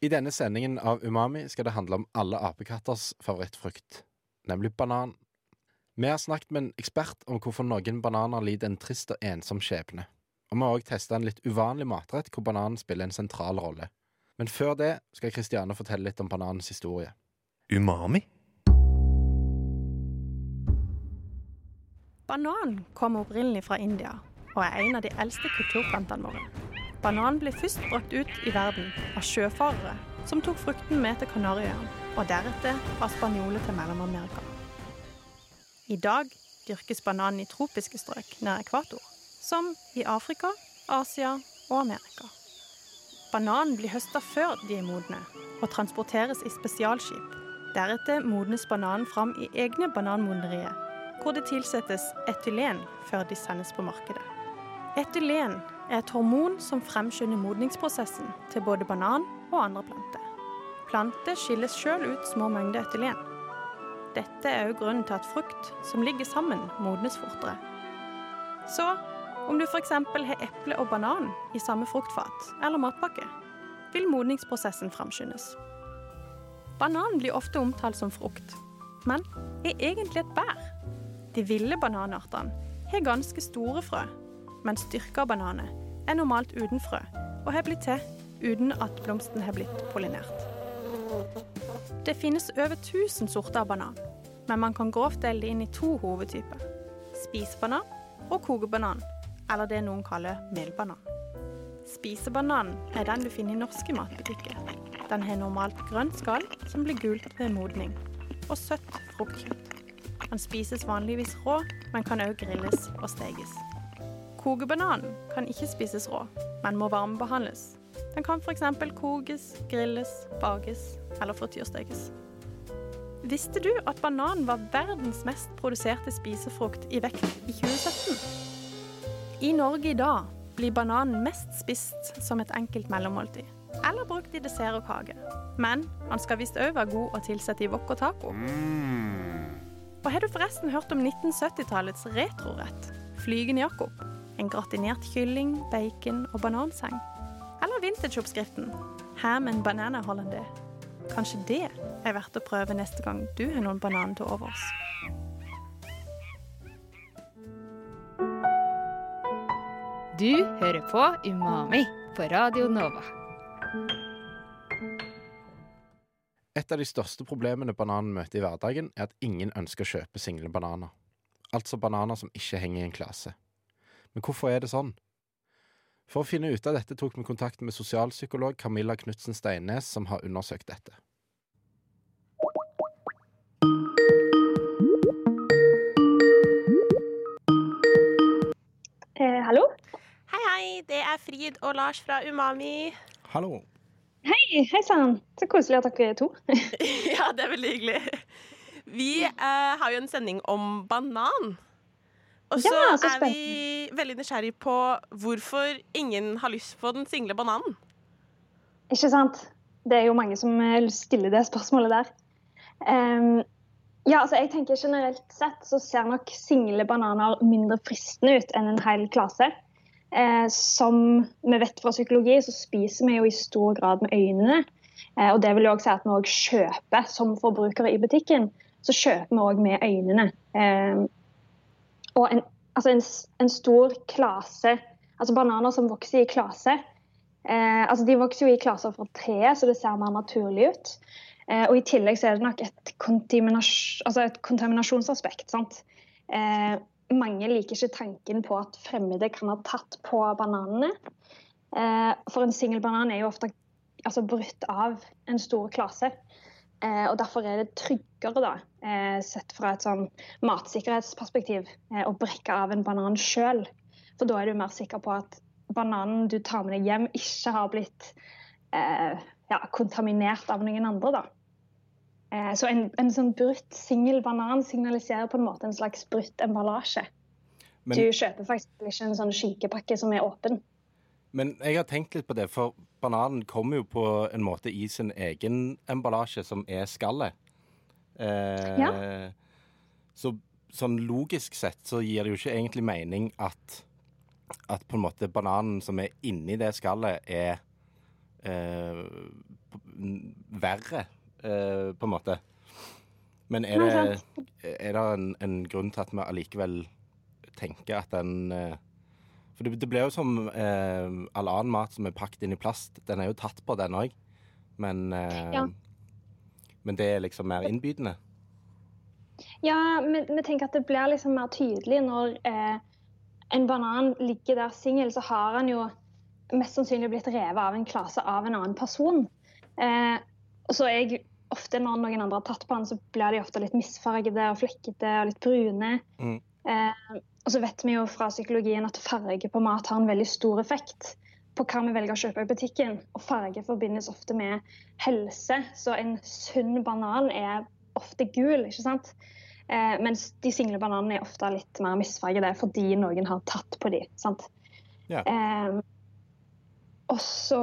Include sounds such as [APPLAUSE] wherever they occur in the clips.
I denne sendingen av Umami skal det handle om alle apekatters favorittfrukt, nemlig banan. Vi har snakket med en ekspert om hvorfor noen bananer lider en trist og ensom skjebne. Og vi har òg testa en litt uvanlig matrett hvor bananen spiller en sentral rolle. Men før det skal Kristiane fortelle litt om bananens historie. Umami. Banan kommer opprinnelig fra India og er en av de eldste kulturplantene våre. Bananen ble først brakt ut i verden av sjøfarere som tok frukten med til Kanariøyene, og deretter fra spanjoler til Mellom-Amerika. I dag dyrkes bananen i tropiske strøk nær ekvator, som i Afrika, Asia og Amerika. Bananen blir høsta før de er modne, og transporteres i spesialskip. Deretter modnes bananen fram i egne bananmodnerier, hvor det tilsettes etylen før de sendes på markedet. Etylen er et hormon som fremskynder modningsprosessen til både banan og andre planter. Planter skilles sjøl ut små mengder etylen. Dette er òg grunnen til at frukt som ligger sammen, modnes fortere. Så om du f.eks. har eple og banan i samme fruktfat eller matpakke, vil modningsprosessen fremskyndes. Banan blir ofte omtalt som frukt, men er egentlig et bær. De ville bananartene har ganske store frø, mens dyrka bananer er normalt uten frø og har blitt til uten at blomsten har blitt pollinert. Det finnes over 1000 sorter av banan, men man kan grovt dele det inn i to hovedtyper. Spisebanan og kokebanan, eller det noen kaller melbanan. Spisebananen er den du finner i norske matbutikker. Den har normalt grønt skall som blir gult ved modning, og søtt fruktkjøtt. Den spises vanligvis rå, men kan også grilles og stekes. Kokebananen kan ikke spises rå, men må varmebehandles. Den kan f.eks. kokes, grilles, bakes eller frityrstekes. Visste du at bananen var verdens mest produserte spisefrukt i vekt i 2017? I Norge i dag blir bananen mest spist som et enkelt mellommåltid, eller brukt i dessert og kake. Men han skal visst òg være god å tilsette i wok og taco. Og har du forresten hørt om 1970-tallets retrorett? Flygende Jakob. En gratinert kylling, bacon og bananseng. Eller vintageoppskriften ham and banana hollandaise. Kanskje det er verdt å prøve neste gang du har noen bananer til overs. Du hører på Umami på Radio Nova. Et av de største problemene bananen møter i hverdagen, er at ingen ønsker å kjøpe single bananer. Altså bananer som ikke henger i en klase. Men hvorfor er det sånn? For å finne ut av dette tok vi kontakt med sosialpsykolog Camilla Knutsen Steines, som har undersøkt dette. Eh, hallo? Hei, hei. Det er Frid og Lars fra Umami. Hallo. Hei, hei sann. Så koselig at dere er to. [LAUGHS] ja, det er veldig hyggelig. Vi eh, har jo en sending om banan. Og så Ja, så er vi veldig nysgjerrig på hvorfor ingen har lyst på den single bananen. Ikke sant? Det er jo mange som eh, stiller det spørsmålet der. Um, ja, altså jeg tenker Generelt sett så ser nok single bananer mindre fristende ut enn en hel klase. Eh, som vi vet fra psykologi, så spiser vi jo i stor grad med øynene. Eh, og det vil jo også si at vi også kjøper som forbrukere i butikken. Så kjøper vi òg med øynene. Eh, og en, altså en, en stor klase, altså bananer som vokser i klase, eh, altså de vokser jo i klaser fra treet, så det ser mer naturlig ut. Eh, og i tillegg så er det nok et, kontaminasj- altså et kontaminasjonsaspekt. Eh, mange liker ikke tanken på at fremmede kan ha tatt på bananene. Eh, for en singelbanan er jo ofte altså, brutt av en stor klase. Eh, og Derfor er det tryggere, da, eh, sett fra et sånn matsikkerhetsperspektiv, eh, å brekke av en banan sjøl. For da er du mer sikker på at bananen du tar med deg hjem, ikke har blitt eh, ja, kontaminert av noen andre. da. Eh, så en, en sånn brutt singel banan signaliserer på en måte en slags brutt emballasje. Men, Du kjøper faktisk ikke en sånn skinkepakke som er åpen. men jeg har tenkt litt på det, for bananen kommer jo på en måte i sin egen emballasje, som er skallet. Eh, Så sånn logisk sett så gir det jo ikke egentlig mening at, at på en måte bananen som er inni det skallet, er eh, verre, eh, på en måte. Men er det, er det en, en grunn til at vi allikevel tenker at den eh, For det, det blir jo som eh, all annen mat som er pakket inn i plast. Den er jo tatt på, den òg. Men, eh, Ja. men det er liksom mer innbydende. Ja, men vi tenker at det blir liksom mer tydelig når eh, en banan ligger der singel, så har han jo mest sannsynlig blitt revet av en klase av en annen person. Eh, så jeg ofte når noen andre har tatt på den, så blir de ofte litt misfargede og flekkete og litt brune. Mm. Eh, og så vet vi jo fra psykologien at farge på mat har en veldig stor effekt på hva vi velger å kjøpe i butikken. Og farge forbindes ofte med helse, så en sunn banan er ofte gul, ikke sant? Eh, mens de single bananene er ofte litt mer misfargede fordi noen har tatt på de, sant? Ja. Eh, og så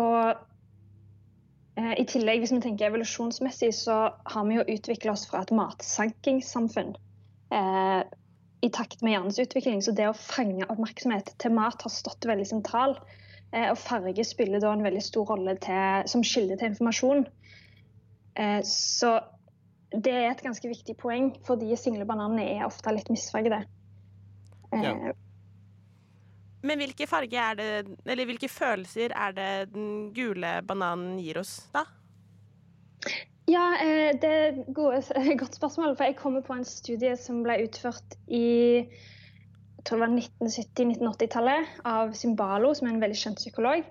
eh, I tillegg, hvis vi tenker evolusjonsmessig, så har vi jo utvikla oss fra et matsankingssamfunn eh, i takt med hjernens utvikling. Så det å fange oppmerksomhet til mat har stått veldig sentralt. Eh, og farge spiller da en veldig stor rolle til, som kilde til informasjon. Eh, så det er et ganske viktig poeng, fordi single bananer er ofte litt misfargede. Eh, Ja. Men hvilke farge er det, eller hvilke følelser er det den gule bananen gir oss da? Ja, eh, det er et [LAUGHS] godt spørsmål. For jeg kommer på en studie som ble utført i jeg tror det var 1970-1980-tallet av Zimbalo, som er en veldig kjent psykolog.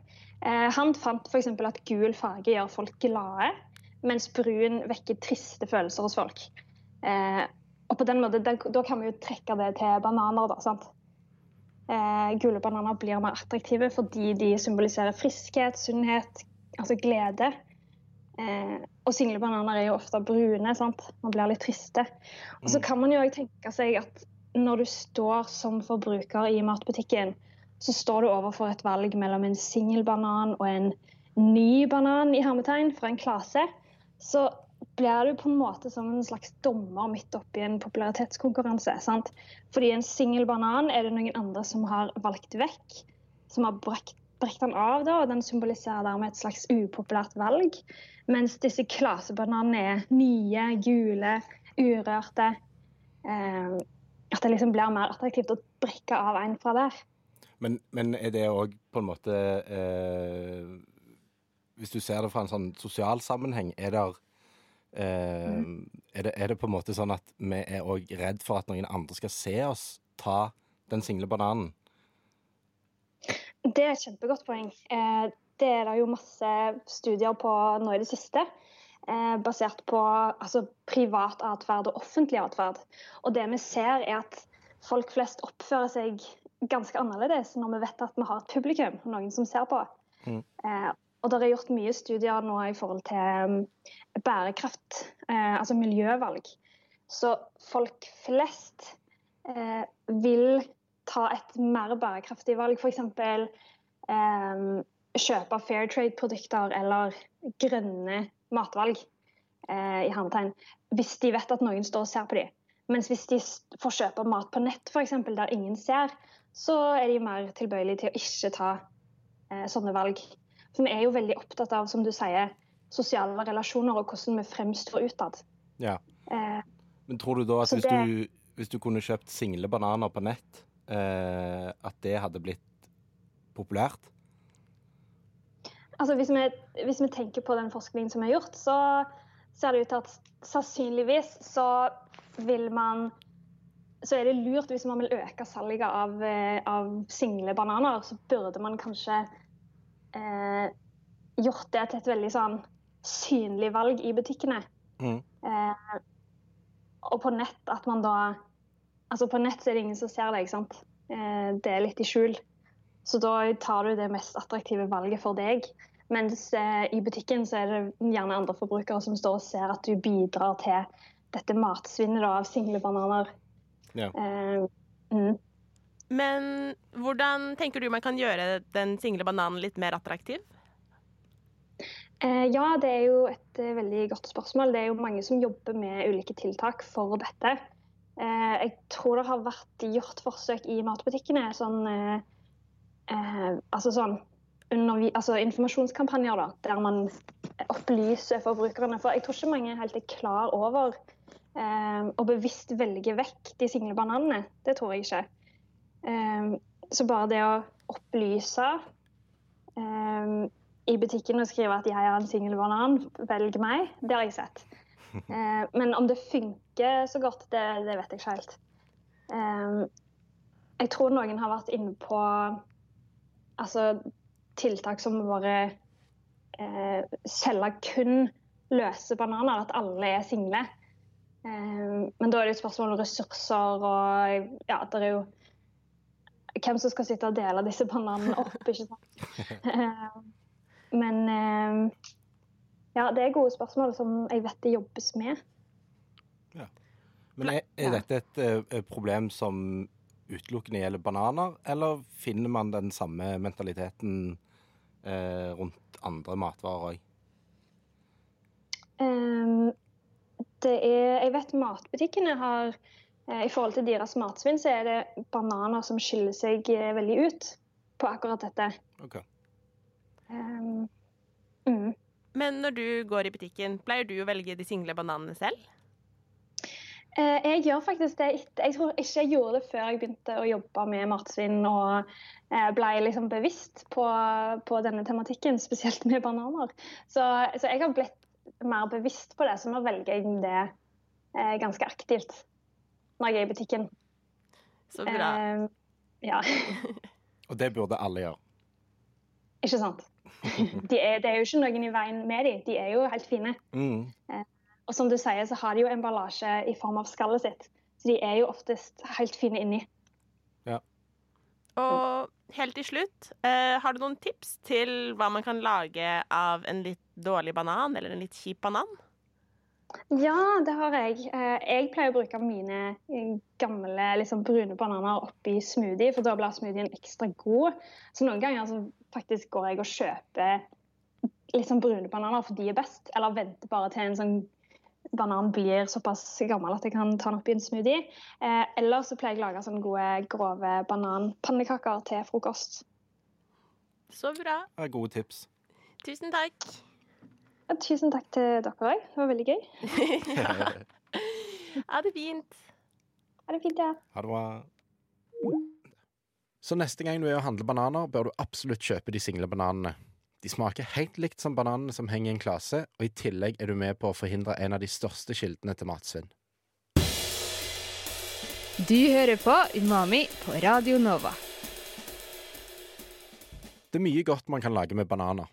Eh, han fant f.eks. at gul farge gjør folk glade, mens brun vekker triste følelser hos folk. Eh, og på den måten, da, kan vi jo trekke det til bananer. da, sant? Gule bananer blir mer attraktive fordi de symboliserer friskhet, sunnhet, altså glede. Og single bananer er jo ofte brune. sant? Man blir litt triste. Og så kan man jo også tenke seg at når du står som forbruker i matbutikken, så står du overfor et valg mellom en singel banan og en ny banan i hermetegn fra en klase. Så blir du på en måte som en slags dommer midt oppi en popularitetskonkurranse. sant? Fordi en singel banan er det noen andre som har valgt vekk, som har brekt, brekt den av, da, og den symboliserer dermed et slags upopulært valg. Mens disse klasebananene er nye, gule, urørte. Eh, at det liksom blir mer attraktivt å brekke av en fra der. Men, men er det òg på en måte eh, Hvis du ser det fra en sånn sosial sammenheng, er det, eh, er det, er det på en måte sånn at vi er òg redd for at noen andre skal se oss ta den single bananen? Det er et kjempegodt poeng. Eh, det er det jo masse studier på nå i det siste. Eh, basert på altså, privat atferd og offentlig atferd. Og det vi ser, er at folk flest oppfører seg ganske annerledes når vi vet at vi har et publikum, noen som ser på. Mm. Eh, og det er gjort mye studier nå i forhold til um, bærekraft, eh, altså miljøvalg. Så folk flest eh, vil ta et mer bærekraftig valg, f.eks. Eh, kjøpe fair trade-produkter eller grønne matvalg eh, i hermetegn, hvis de vet at noen står og ser på dem. Mens hvis de får kjøpe mat på nett, for eksempel, der ingen ser, så er de mer tilbøyelige til å ikke ta eh, sånne valg. For vi er jo veldig opptatt av, som du sier, sosiale relasjoner og hvordan vi fremstår utad. Ja. Eh, Men tror du da at hvis, det- du, hvis du kunne kjøpt single bananer på nett, eh, at det hadde blitt populært? Altså hvis vi, hvis vi tenker på den forskningen som er gjort, så ser det ut til at sannsynligvis så vil man så er det lurt hvis man vil øke salget av, eh, av single bananer, så burde man kanskje eh, gjort det til et veldig sånn synlig valg i butikkene. Mm. Eh, og på nett at man da Altså på nett så er det ingen som ser det, ikke sant. Eh, det er litt i skjul. Så da tar du det mest attraktive valget for deg. Mens eh, i butikken så er det gjerne andre forbrukere som står og ser at du bidrar til dette matsvinnet da, av single bananer. Ja. Eh, mm. Men hvordan tenker du man kan gjøre den single bananen litt mer attraktiv? Eh, ja, det er jo et veldig godt spørsmål. Det er jo mange som jobber med ulike tiltak for dette. Eh, jeg tror det har vært gjort forsøk i matbutikkene. Sånn, eh, eh, altså sånn under, altså informasjonskampanjer da, der man opplyser forbrukerne. For jeg tror ikke mange helt er klar over eh, og bevisst velger vekk de single bananene. Det tror jeg ikke. Eh, så bare det å opplyse eh, i butikken og skrive at jeg er en singel banan, velg meg, det har jeg sett. Eh, men om det funker så godt, det, det vet jeg ikke helt. Eh, jeg tror noen har vært inne på altså, tiltak som bare eh, selge kun løse bananer, at alle er single. Eh, men da er det jo et spørsmål om ressurser og ja, det er jo hvem som skal sitte og dele disse bananene opp, ikke sant. [LAUGHS] Men ja, det er gode spørsmål som jeg vet det jobbes med. Ja. Men er, er dette et eh, problem som utelukkende gjelder bananer, eller finner man den samme mentaliteten eh, rundt andre matvarer òg? Ehm, det er, jeg vet matbutikkene har eh, I forhold til deres matsvinn, så er det bananer som skiller seg eh, veldig ut på akkurat dette. Ok. Um, mm. Men når du går i butikken, pleier du å velge de single bananene selv? Eh, Jeg gjør faktisk det etter Jeg tror ikke jeg gjorde det før jeg begynte å jobbe med matsvinn og eh, ble liksom bevisst på, på denne tematikken, spesielt med bananer. Så, så jeg har blitt mer bevisst på det, så nå velger jeg det eh, ganske aktivt når jeg er i butikken. Så bra. Eh, ja, [LAUGHS] Og det burde alle gjøre. ikke sant? De er, det er jo ikke noen i veien med dem. De er jo helt fine. Mm. Og som du sier, så har de jo emballasje i form av skallet sitt. Så de er jo oftest helt fine inni. Ja. Og helt til slutt, eh, har du noen tips til hva man kan lage av en litt dårlig banan, eller en litt kjip banan? Ja, det har jeg. Eh, Jeg pleier å bruke mine eh, gamle liksom, brune bananer oppi smoothie, for da blir smoothien ekstra god. Så noen ganger så faktisk går jeg og kjøper liksom brune bananer, for de er best. Eller venter bare til en sånn banan blir såpass gammel at jeg kan ta den oppi en smoothie. Eh, eller så pleier jeg å lage sånne gode, grove bananpannekaker til frokost. Så bra. Det er gode tips. Tusen takk. Ja, tusen takk til dere òg. Det var veldig gøy. [LAUGHS] Ha det fint. Ha det fint, ja. Ha det bra. Så neste gang du er og handler bananer, bør du absolutt kjøpe de single bananene. De smaker helt likt som bananene som henger i en klase, og i tillegg er du med på å forhindre en av de største kildene til matsvinn. Du hører på Umami på Radio Nova. Det er mye godt man kan lage med bananer.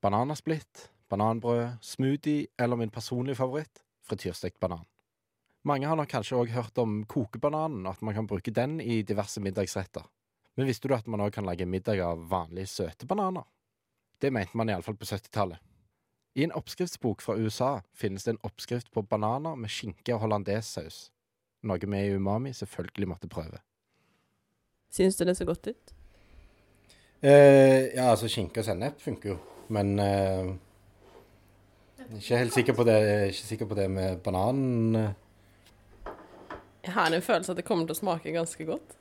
Bananasplitt, bananbrød, smoothie eller min personlige favoritt, frityrstekt banan. Mange har nok kanskje òg hørt om kokebananen, og at man kan bruke den i diverse middagsretter. Men visste du at man òg kan lage middag av vanlige søte bananer? Det mente man iallfall på 70-tallet. I en oppskriftsbok fra USA finnes det en oppskrift på bananer med skinke og hollandésaus, noe vi i Umami selvfølgelig måtte prøve. Syns du det så godt ut? Eh, ja, altså skinke og sennep funker jo, men eh, ikke helt sikker på det, ikke sikker på det med bananen. Jeg har en følelse at det kommer til å smake ganske godt.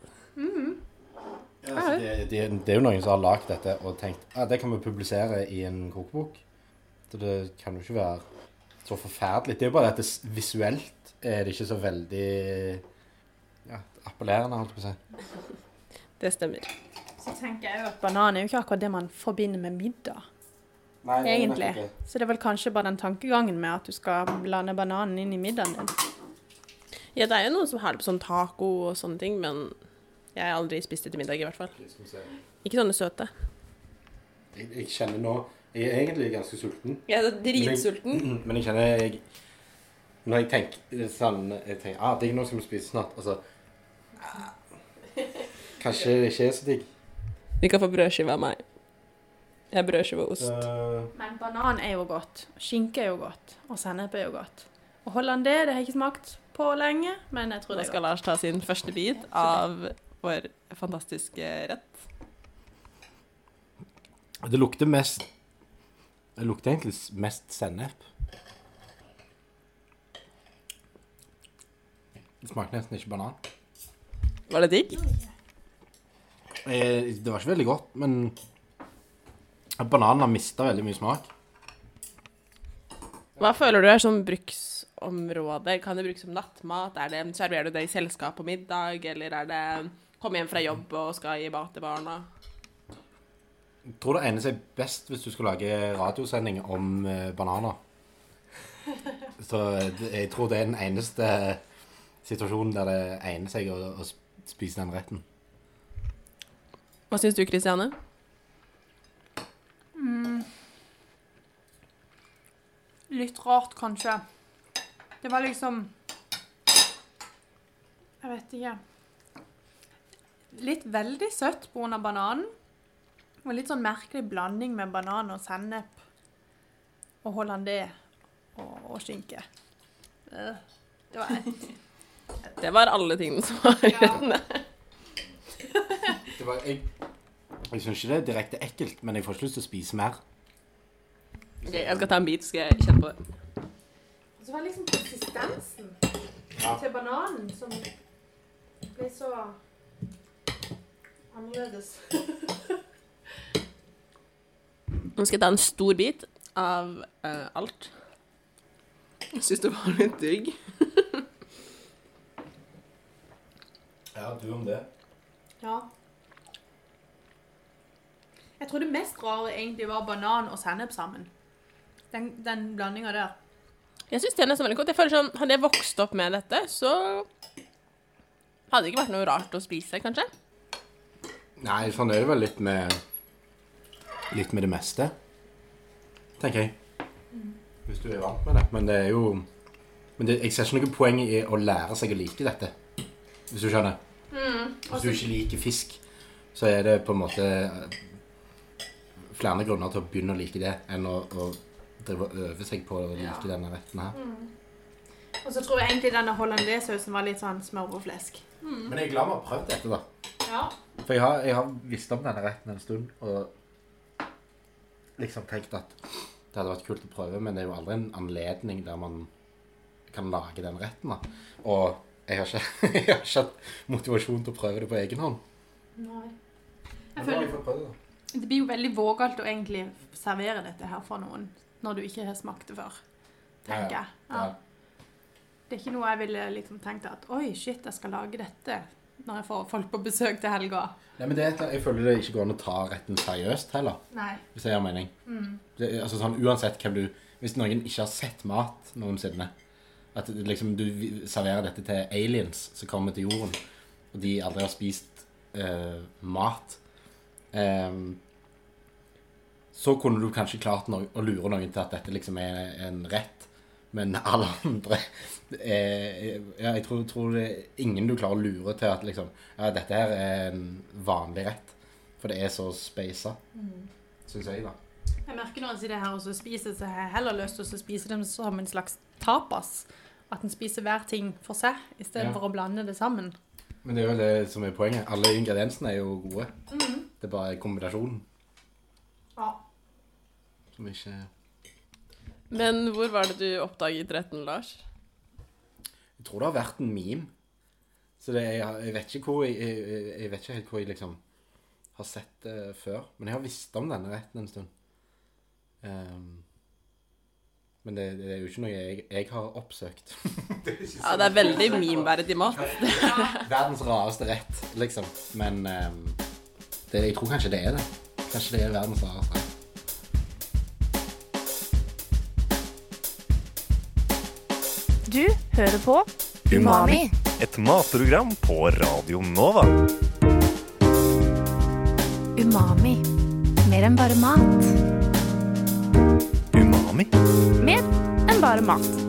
Ja, altså, det, det, det er jo noen som har lagd dette og tenkt ja, det kan vi publisere i en kokebok. Så det kan jo ikke være så forferdelig. Det er jo bare at det visuelt er det ikke så veldig ja, appellerende, holdt jeg på å si. Det stemmer. Så tenker jeg jo at banan er jo ikke akkurat det man forbinder med middag, Nei, det er egentlig. Så det er vel kanskje bare den tankegangen med at du skal blande bananen inn i middagen din. Ja, det er jo noen som har det på sånn taco og sånne ting, men jeg har aldri spist det til middag, i hvert fall. Vi. Ikke sånne søte. Jeg, jeg kjenner nå Jeg er egentlig ganske sulten. Jeg er dritsulten. Men jeg, [CLEARS THROAT] men jeg kjenner jeg Når jeg tenker sånn Jeg tenker ah, digg, nå skal vi spise snart. Altså ah, Kanskje det ikke er så digg. Du kan få brødskive av meg. Jeg er ikke og ost. Men banan er jo godt. Skinke er jo godt. Og sennep er jo godt. Og hollandé det har jeg ikke smakt på lenge, men jeg tror det er skal. Lars ta sin første bit av vår fantastiske rett. Det lukter mest Det lukter egentlig mest sennep. Det smaker nesten ikke banan. Var det digg? Eh, Det var ikke veldig godt, men bananen har mista veldig mye smak. Hva føler du er sånn bruksområde? Kan det brukes som nattmat? Det, serverer du det i selskap på middag, eller er det komme hjem fra jobb og skal gi mat til barna? Jeg tror det egner seg best hvis du skal lage radiosending om eh, bananer. [LAUGHS] Så jeg tror det er den eneste situasjonen der det egner seg å, å spise den retten. Hva syns du, Kristiane? Litt rart, kanskje. Det var liksom Jeg vet ikke. Litt veldig søtt pga. bananen. Og litt sånn merkelig blanding med banan og sennep. Og hollandé og, og skinke. Øh, Det var [LAUGHS] Det var alle tingene som var i rettene. [LAUGHS] Det var, jeg jeg syns ikke det er direkte ekkelt, men jeg får ikke lyst til å spise mer. Ok, jeg skal ta en bit, skal jeg kjenne på det. Så var liksom konsistensen Ja. til bananen som ble så annerledes. [LAUGHS] Nå skal jeg ta en stor bit av eh, alt. Jeg syns det var litt digg. Ja, du om det. Ja. Jeg tror det mest rare egentlig var banan og sennep sammen. Den, den blandinga der. Jeg syns det er nesten veldig godt. Jeg føler sånn, Hadde jeg vokst opp med dette, så hadde det ikke vært noe rart å spise, kanskje. Nei, sånn er det vel litt med Litt med det meste, tenker jeg. Hvis du er vant med det. Men det er jo Men det, jeg ser ikke noe poeng i å lære seg å like dette. Hvis du skjønner. Hvis du ikke liker fisk, så er det på en måte flere grunner til å begynne å like det, enn å, å drive og øve seg på å like denne retten her. Og så tror jeg egentlig denne hollandaisesausen var litt sånn smør og flesk. Men jeg er glad vi har prøvd dette, da. Ja. For jeg har, jeg har visst om denne retten en stund, og liksom tenkt at det hadde vært kult å prøve, men det er jo aldri en anledning der man kan lage den retten. da. Og jeg har ikke, [LAUGHS] jeg har ikke hatt motivasjon til å prøve det på egen hånd. Nei. Men Jeg nå har føler jeg fått prøve det. Det blir jo veldig vågalt å egentlig servere dette her for noen når du ikke har smakt det før. Tenker jeg. Ja. Ja. Det er ikke noe jeg ville liksom tenkt at oi, shit, jeg skal lage dette når jeg får folk på besøk til helga. Nei, men det, jeg føler det ikke går an å ta retten seriøst heller, Nei. hvis jeg gir mening. Det, er- altså sånn, Uansett hvem du Hvis noen ikke har sett mat noensinne, at liksom, du serverer dette til aliens som kommer til jorden, og de aldri har spist uh, mat Så kunne du kanskje klart no å lure noen til at dette liksom er en rett, men [LAUGHS] alle andre er, ja, Jeg tror, tror det er ingen du klarer å lure til at liksom Ja, dette her er en vanlig rett. For det er så speisa, syns jeg, da. Jeg merker når en det her og så spiser, så har jeg heller lyst til å spise dem som en slags tapas. At en spiser hver ting for seg, istedenfor Ja. å blande det sammen. Men det er jo det som er poenget. Alle ingrediensene er jo gode. Det er bare kombinasjonen Ja. som ikke Men hvor var det du oppdaget retten, Lars? Jeg tror det har vært en meme. Så det, jeg, jeg vet ikke hvor jeg, jeg, jeg vet ikke helt hvor jeg liksom har sett det før. Men jeg har visst om denne retten en stund. Um, men det, det er jo ikke noe jeg, jeg har oppsøkt. [LAUGHS] Ja, det er veldig memeverdig mat. [LAUGHS] Verdens rareste rett, liksom. Men ehm, det, jeg tror kanskje det er det. Kanskje det er verdens rareste. Du hører på Umami. Et matprogram på Radio Nova. Umami. Mer enn bare mat. Umami. Mer enn bare mat.